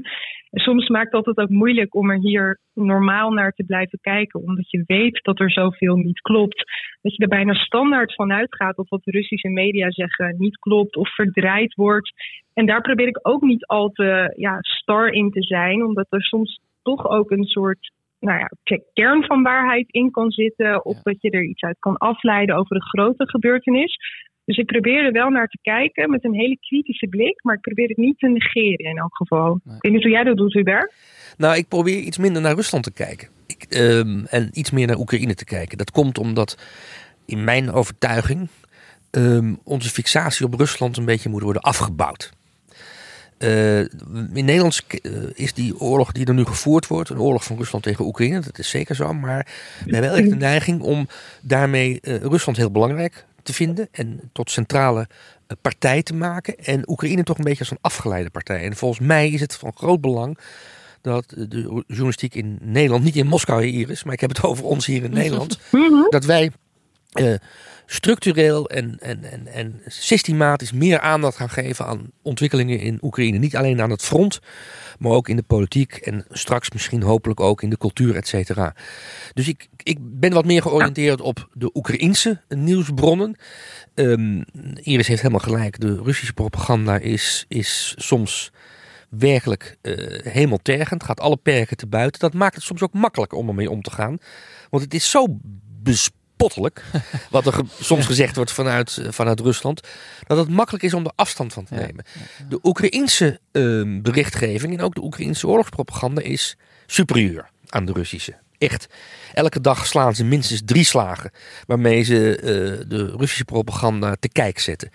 Soms maakt dat het ook moeilijk om er hier normaal naar te blijven kijken, omdat je weet dat er zoveel niet klopt. Dat je er bijna standaard van uitgaat dat wat de Russische media zeggen niet klopt of verdraaid wordt. En daar probeer ik ook niet al te ja, star in te zijn, omdat er soms toch ook een soort nou ja, kern van waarheid in kan zitten. Of dat je er iets uit kan afleiden over een grote gebeurtenis. Dus ik probeer er wel naar te kijken met een hele kritische blik. Maar ik probeer het niet te negeren in elk geval. Nee. Ik weet niet hoe jij dat doet, Hubert. Nou, ik probeer iets minder naar Rusland te kijken. Ik, um, en iets meer naar Oekraïne te kijken. Dat komt omdat in mijn overtuiging um, onze fixatie op Rusland een beetje moet worden afgebouwd. Uh, in Nederland uh, is die oorlog die er nu gevoerd wordt, een oorlog van Rusland tegen Oekraïne, dat is zeker zo. Maar we hebben echt de neiging om daarmee uh, Rusland heel belangrijk te vinden en tot centrale partij te maken. En Oekraïne toch een beetje als een afgeleide partij. En volgens mij is het van groot belang dat de journalistiek in Nederland, niet in Moskou hier is, maar ik heb het over ons hier in Nederland, dat wij structureel en, en, en, en systematisch meer aandacht gaan geven aan ontwikkelingen in Oekraïne. Niet alleen aan het front, maar ook in de politiek en straks misschien hopelijk ook in de cultuur, et cetera. Dus ik, ik ben wat meer georiënteerd op de Oekraïense nieuwsbronnen. Um, Iris heeft helemaal gelijk, de Russische propaganda is, is soms werkelijk uh, hemeltergend, gaat alle perken te buiten. Dat maakt het soms ook makkelijker om ermee om te gaan. Want het is zo bespottelijk. wat er soms gezegd wordt vanuit, eh, vanuit Rusland. Dat het makkelijk is om er afstand van te nemen. De Oekraïense uh, berichtgeving en ook de Oekraïense oorlogspropaganda is superieur aan de Russische. Echt. Elke dag slaan ze minstens drie slagen waarmee ze uh, de Russische propaganda te kijk zetten.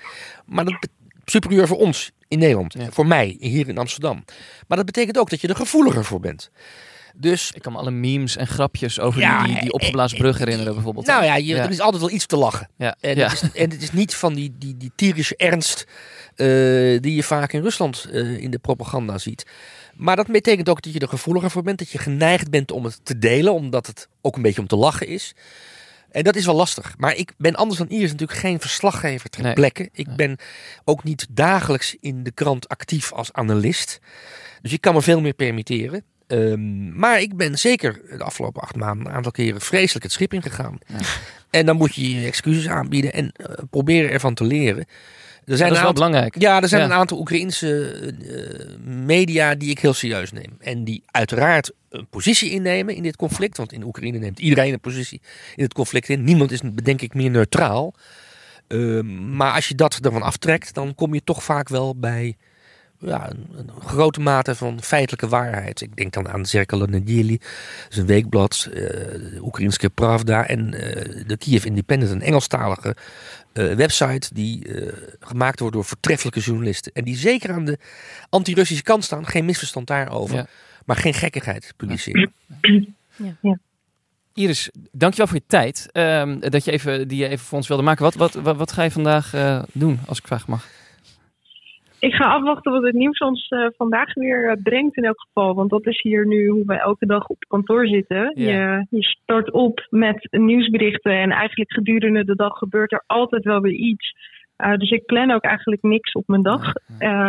Maar dat superieur voor ons in Nederland. Ja. Voor mij, hier in Amsterdam. Maar dat betekent ook dat je er gevoeliger voor bent. Dus Ik kan me alle memes en grapjes over Ja, die, die, die opgeblazen brug herinneren bijvoorbeeld. Nou ja, je, Ja. er is altijd wel iets te lachen. ja. En, het, is, en het is niet van die, die, die tierische ernst eh, die je vaak in Rusland eh, in de propaganda ziet. Maar dat betekent ook dat je er gevoeliger voor bent. Dat je geneigd bent om het te delen, omdat het ook een beetje om te lachen is. En dat is wel lastig. Maar ik ben anders dan Iris natuurlijk geen verslaggever ter Nee. plekke. Ik Nee. ben ook niet dagelijks in de krant actief als analist. Dus ik kan me veel meer permitteren. Ehm, maar ik ben zeker de afgelopen acht maanden een aantal keren vreselijk het schip ingegaan. Ja. En dan moet je je excuses aanbieden en eh, proberen ervan te leren. Er zijn dat is wel aantal, belangrijk. ja, er zijn Ja. een aantal Oekraïnse eh, media die ik heel serieus neem. En die uiteraard een positie innemen in dit conflict. Want in Oekraïne neemt iedereen een positie in het conflict in. Niemand is, denk ik, meer neutraal. Ehm, maar als je dat ervan aftrekt, dan kom je toch vaak wel bij ja, een, een grote mate van feitelijke waarheid. Ik denk dan aan Zerkalo Nedjeli, een weekblad, eh, de Oekraïnske Pravda en eh, de Kiev Independent, een Engelstalige eh, website die eh, gemaakt wordt door voortreffelijke journalisten. En die zeker aan de anti-Russische kant staan, geen misverstand daarover, Ja. maar geen gekkigheid publiceren. Iris, dankjewel voor je tijd. ehm, dat je even, die je even voor ons wilde maken. Wat, wat, wat, wat ga je vandaag eh, doen, als ik vragen mag? Ik ga afwachten wat het nieuws ons eh, vandaag weer eh, brengt in elk geval. Want dat is hier nu hoe wij elke dag op kantoor zitten. Je, je start op met nieuwsberichten en eigenlijk gedurende de dag gebeurt er altijd wel weer iets. Eh, dus ik plan ook eigenlijk niks op mijn dag.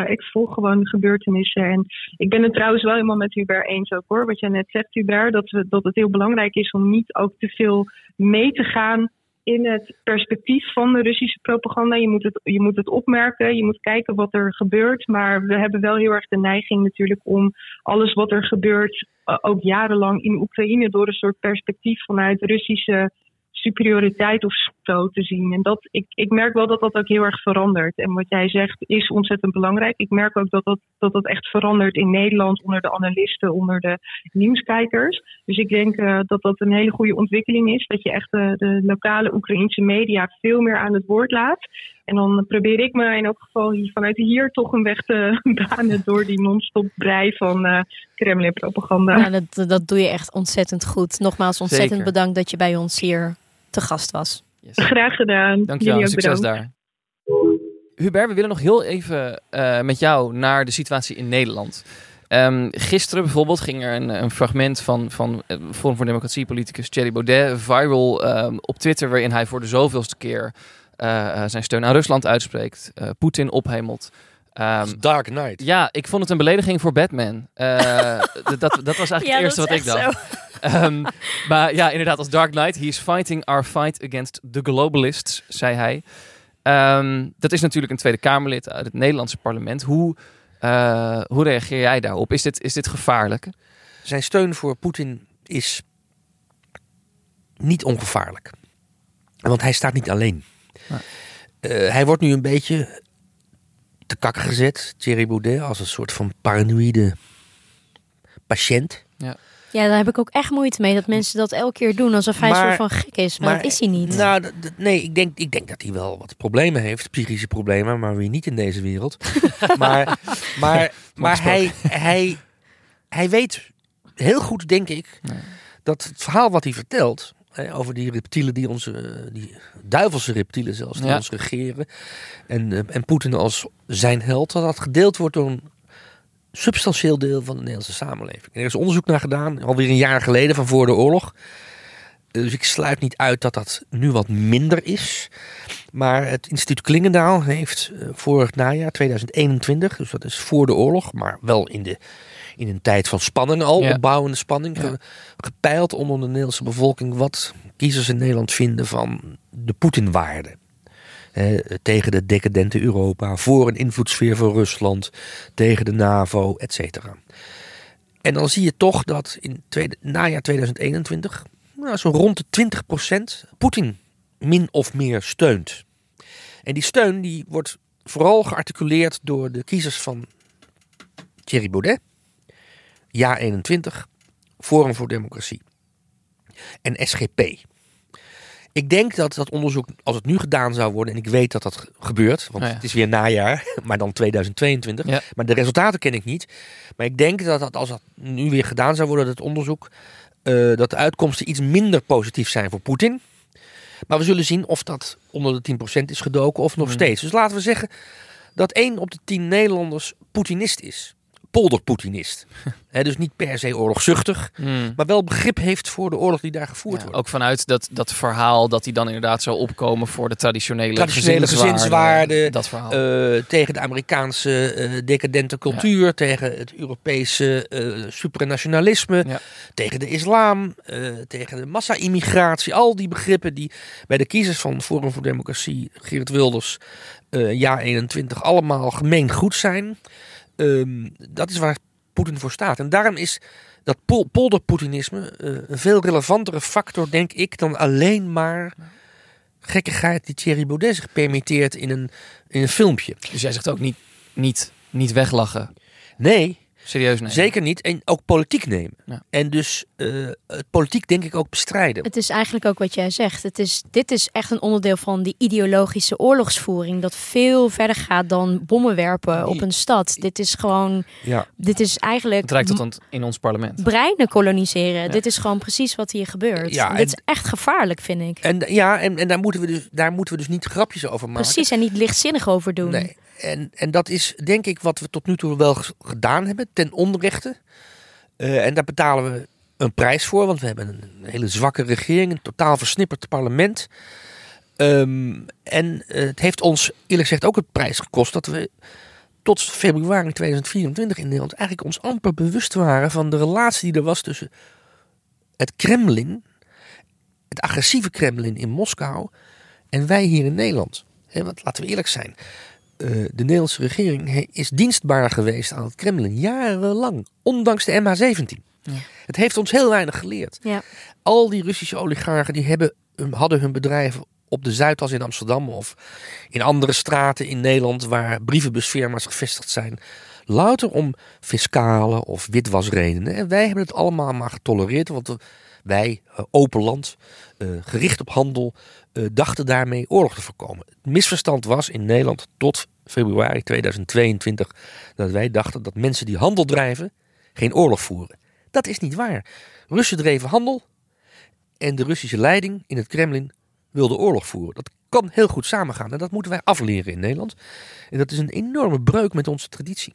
Ik volg gewoon de gebeurtenissen. En ik ben het trouwens wel helemaal met Hubert eens ook hoor. Wat jij net zegt Hubert, dat, we, dat het heel belangrijk is om niet ook te veel mee te gaan in het perspectief van de Russische propaganda. Je moet, het, je moet het opmerken, je moet kijken wat er gebeurt. Maar we hebben wel heel erg de neiging natuurlijk om alles wat er gebeurt, eh, ook jarenlang in Oekraïne, door een soort perspectief vanuit Russische superioriteit of zo te zien. En dat, ik, ik merk wel dat dat ook heel erg verandert. En wat jij zegt is ontzettend belangrijk. Ik merk ook dat dat, dat, dat echt verandert in Nederland onder de analisten, onder de nieuwskijkers. Dus ik denk eh, dat dat een hele goede ontwikkeling is. Dat je echt de, de lokale Oekraïnse media veel meer aan het woord laat. En dan probeer ik me in elk geval hier, vanuit hier toch een weg te banen door die non-stop brei van eh Kremlin-propaganda. Ja, dat, dat doe je echt ontzettend goed. Nogmaals, ontzettend Zeker. bedankt dat je bij ons hier te gast was. Yes. Graag gedaan. Dankjewel, succes bedankt. daar. Hubert, we willen nog heel even eh, met jou naar de situatie in Nederland. Ehm, gisteren bijvoorbeeld ging er een, een fragment van, van eh, Forum voor Democratie politicus Thierry Baudet viral ehm, op Twitter, waarin hij voor de zoveelste keer eh, zijn steun aan Rusland uitspreekt, eh, Poetin ophemelt. Ehm, Als Dark Knight. ja, ik vond het een belediging voor Batman. Eh, dat, dat was eigenlijk het eerste wat ik dacht. Ehm, maar ja, inderdaad, als Dark Knight. He is fighting our fight against the globalists, zei hij. Ehm, dat is natuurlijk een Tweede Kamerlid uit het Nederlandse parlement. Hoe, eh, hoe reageer jij daarop? Is dit, is dit gevaarlijk? Zijn steun voor Poetin is niet ongevaarlijk. Want hij staat niet alleen. Eh, hij wordt nu een beetje te kakken gezet, Thierry Baudet, als een soort van paranoïde patiënt. Ja, daar heb ik ook echt moeite mee dat mensen dat elke keer doen alsof hij Maar- een soort van gek is. Maar, dat is hij niet. Nou, nee, ik denk, ik denk dat hij wel wat problemen heeft, psychische problemen, maar weer niet in deze wereld. maar maar, maar hij, hij, hij weet heel goed, denk ik, Nee. dat het verhaal wat hij vertelt hè, over die reptielen, die onze, die duivelse reptielen zelfs, die Ja. ons regeren, en, eh, en Poetin als zijn held, dat dat gedeeld wordt door een substantieel deel van de Nederlandse samenleving. En er is onderzoek naar gedaan, alweer een jaar geleden, van voor de oorlog. Dus ik sluit niet uit dat dat nu wat minder is. Maar het instituut Klingendaal heeft eh, vorig najaar, 2021, dus dat is voor de oorlog, maar wel in, de, in een tijd van spanning al, Ja. opbouwende spanning, ge- gepeild onder de Nederlandse bevolking wat kiezers in Nederland vinden van de Poetinwaarde. Tegen de decadente Europa, voor een invloedssfeer van Rusland, tegen de NAVO, et cetera. En dan zie je toch dat in tweede, najaar 2021 nou, zo rond de 20% Poetin min of meer steunt. En die steun die wordt vooral gearticuleerd door de kiezers van Thierry Baudet, Ja 21, Forum voor Democratie en SGP. Ik denk dat dat onderzoek, als het nu gedaan zou worden, en ik weet dat dat gebeurt, want Oh ja. het is weer najaar, maar dan 2022. Ja. Maar de resultaten ken ik niet. Maar ik denk dat, dat als dat nu weer gedaan zou worden, dat onderzoek, eh, dat de uitkomsten iets minder positief zijn voor Poetin. Maar we zullen zien of dat onder de 10% is gedoken of nog Mhm. steeds. Dus laten we zeggen dat 1 op de 10 Nederlanders Poetinist is. Polderpoetinist. Dus niet per se oorlogzuchtig, Hmm. maar wel begrip heeft voor de oorlog die daar gevoerd Ja, wordt. ook vanuit dat, dat verhaal dat hij dan inderdaad zou opkomen voor de traditionele, Traditionele gezinswaarden. gezinswaarden, Dat verhaal. Eh, tegen de Amerikaanse eh, decadente cultuur, tegen het Europese eh, supranationalisme, Ja. tegen de islam, tegen de massa-immigratie. Al die begrippen die bij de kiezers van Forum voor Democratie, Geert Wilders, jaar 21, allemaal gemeen goed zijn. Ehm, dat is waar Poetin voor staat. En daarom is dat pol polderpoetinisme eh, een veel relevantere factor, denk ik, dan alleen maar gekkigheid die Thierry Baudet zich permitteert in een, in een filmpje. dus jij zegt ook niet, niet, niet weglachen. Nee, Serieus nee. zeker niet. En ook politiek nemen. Ja. En dus eh, het politiek denk ik ook bestrijden. Het is eigenlijk ook wat jij zegt. Het is, dit is echt een onderdeel van die ideologische oorlogsvoering. Dat veel verder gaat dan bommen werpen op een stad. Dit is gewoon, Ja. dit is eigenlijk Het reikt tot aan- in ons parlement. breinen koloniseren. Dit is gewoon precies wat hier gebeurt. Ja, dit en- is echt gevaarlijk, vind ik. En, ja, en, en daar, moeten we dus, daar moeten we dus niet grapjes over maken. Precies, en niet lichtzinnig over doen. Nee. En, en dat is denk ik wat we tot nu toe wel gedaan hebben, ten onrechte. Eh, en daar betalen we een prijs voor, want we hebben een hele zwakke regering, een totaal versnipperd parlement. Ehm, en eh, het heeft ons eerlijk gezegd ook het prijs gekost dat we tot februari 2024 in Nederland eigenlijk ons amper bewust waren van de relatie die er was tussen het Kremlin, het agressieve Kremlin in Moskou en wij hier in Nederland. Want laten we eerlijk zijn, eh, de Nederlandse regering is dienstbaar geweest aan het Kremlin jarenlang, ondanks de MH17. Ja. Het heeft ons heel weinig geleerd. Ja. Al die Russische oligarchen die hebben, hadden hun bedrijven op de Zuidas in Amsterdam of in andere straten in Nederland waar brievenbusfirma's gevestigd zijn. Louter om fiscale of witwasredenen. En wij hebben het allemaal maar getolereerd, want wij, eh, open land, eh, gericht op handel, eh, dachten daarmee oorlog te voorkomen. Het misverstand was in Nederland tot februari 2022 dat wij dachten dat mensen die handel drijven geen oorlog voeren. Dat is niet waar. Russen dreven handel en de Russische leiding in het Kremlin wilde oorlog voeren. Dat kan heel goed samengaan en dat moeten wij afleren in Nederland. En dat is een enorme breuk met onze traditie.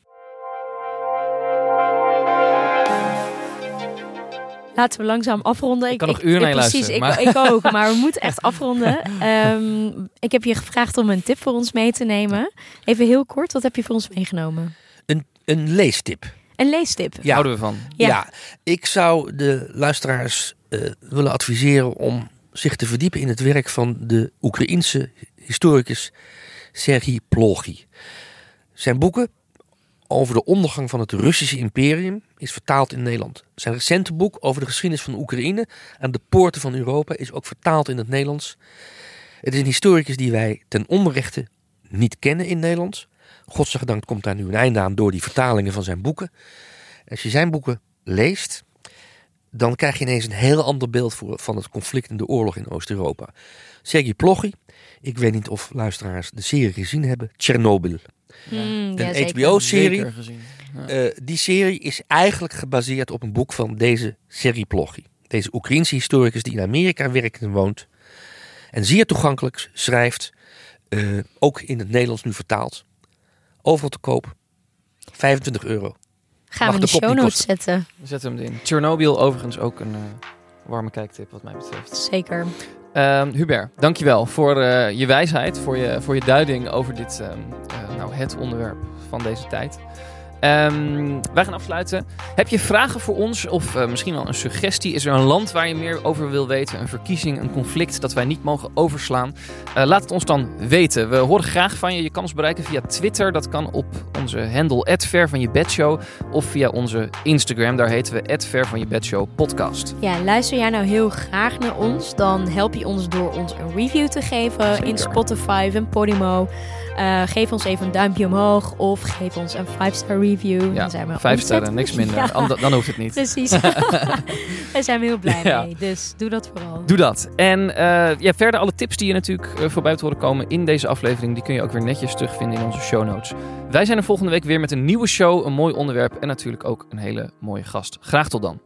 Laten we langzaam afronden. Ik kan nog uren naar je precies, luisteren, Ik, ik ook, maar we moeten echt afronden. Ehm, ik heb je gevraagd om een tip voor ons mee te nemen. Even heel kort, wat heb je voor ons meegenomen? Een, een leestip. Een leestip. Ja. Houden we van. Ja. Ja. ik zou de luisteraars eh, willen adviseren om zich te verdiepen in het werk van de Oekraïense historicus Serhii Ploghi. Zijn boeken over de ondergang van het Russische imperium is vertaald in Nederland. Zijn recente boek over de geschiedenis van Oekraïne aan de poorten van Europa is ook vertaald in het Nederlands. Het is een historicus die wij ten onrechte niet kennen in Nederland. Godzijdank komt daar nu een einde aan door die vertalingen van zijn boeken. Als je zijn boeken leest, dan krijg je ineens een heel ander beeld voor, van het conflict en de oorlog in Oost-Europa. Sergei Ploghi, ik weet niet of luisteraars de serie gezien hebben, Chernobyl. Mm, Een. HBO-serie. Eh, die serie is eigenlijk gebaseerd op een boek van deze Sergei Ploghi. Deze Oekraïense historicus die in Amerika werkt en woont. En zeer toegankelijk schrijft, eh, ook in het Nederlands nu vertaald. Overal te koop. 25 euro. Gaan we Mag in de de show notes zetten. Zet hem erin. Chernobyl overigens ook een eh, warme kijktip wat mij betreft. Zeker. Ehm, Hubert, dankjewel voor eh, je wijsheid, voor je, voor je duiding over dit, ehm, eh, nou, het onderwerp van deze tijd. Ehm, wij gaan afsluiten. Heb je vragen voor ons of eh, misschien wel een suggestie? Is er een land waar je meer over wil weten? Een verkiezing, een conflict dat wij niet mogen overslaan? Eh, laat het ons dan weten. We horen graag van je. Je kan ons bereiken via Twitter. Dat kan op onze handle @ver van je bedshow of via onze Instagram. Daar heten we @ver van je bedshow podcast. Ja, luister jij nou heel graag naar ons, dan help je ons door ons een review te geven in. Spotify en Podimo. Uh, geef ons even een duimpje omhoog of geef ons een 5-star review. Ja, Dan zijn we vijf sterren, niks minder. Ja, Dan, dan hoeft het niet. precies. Daar zijn we heel blij Ja. mee. Dus doe dat vooral. Doe dat. En eh, ja, verder alle tips die je natuurlijk eh, voorbij te horen komen in deze aflevering, die kun je ook weer netjes terugvinden in onze show notes. Wij zijn er volgende week weer met een nieuwe show, een mooi onderwerp en natuurlijk ook een hele mooie gast. Graag tot dan.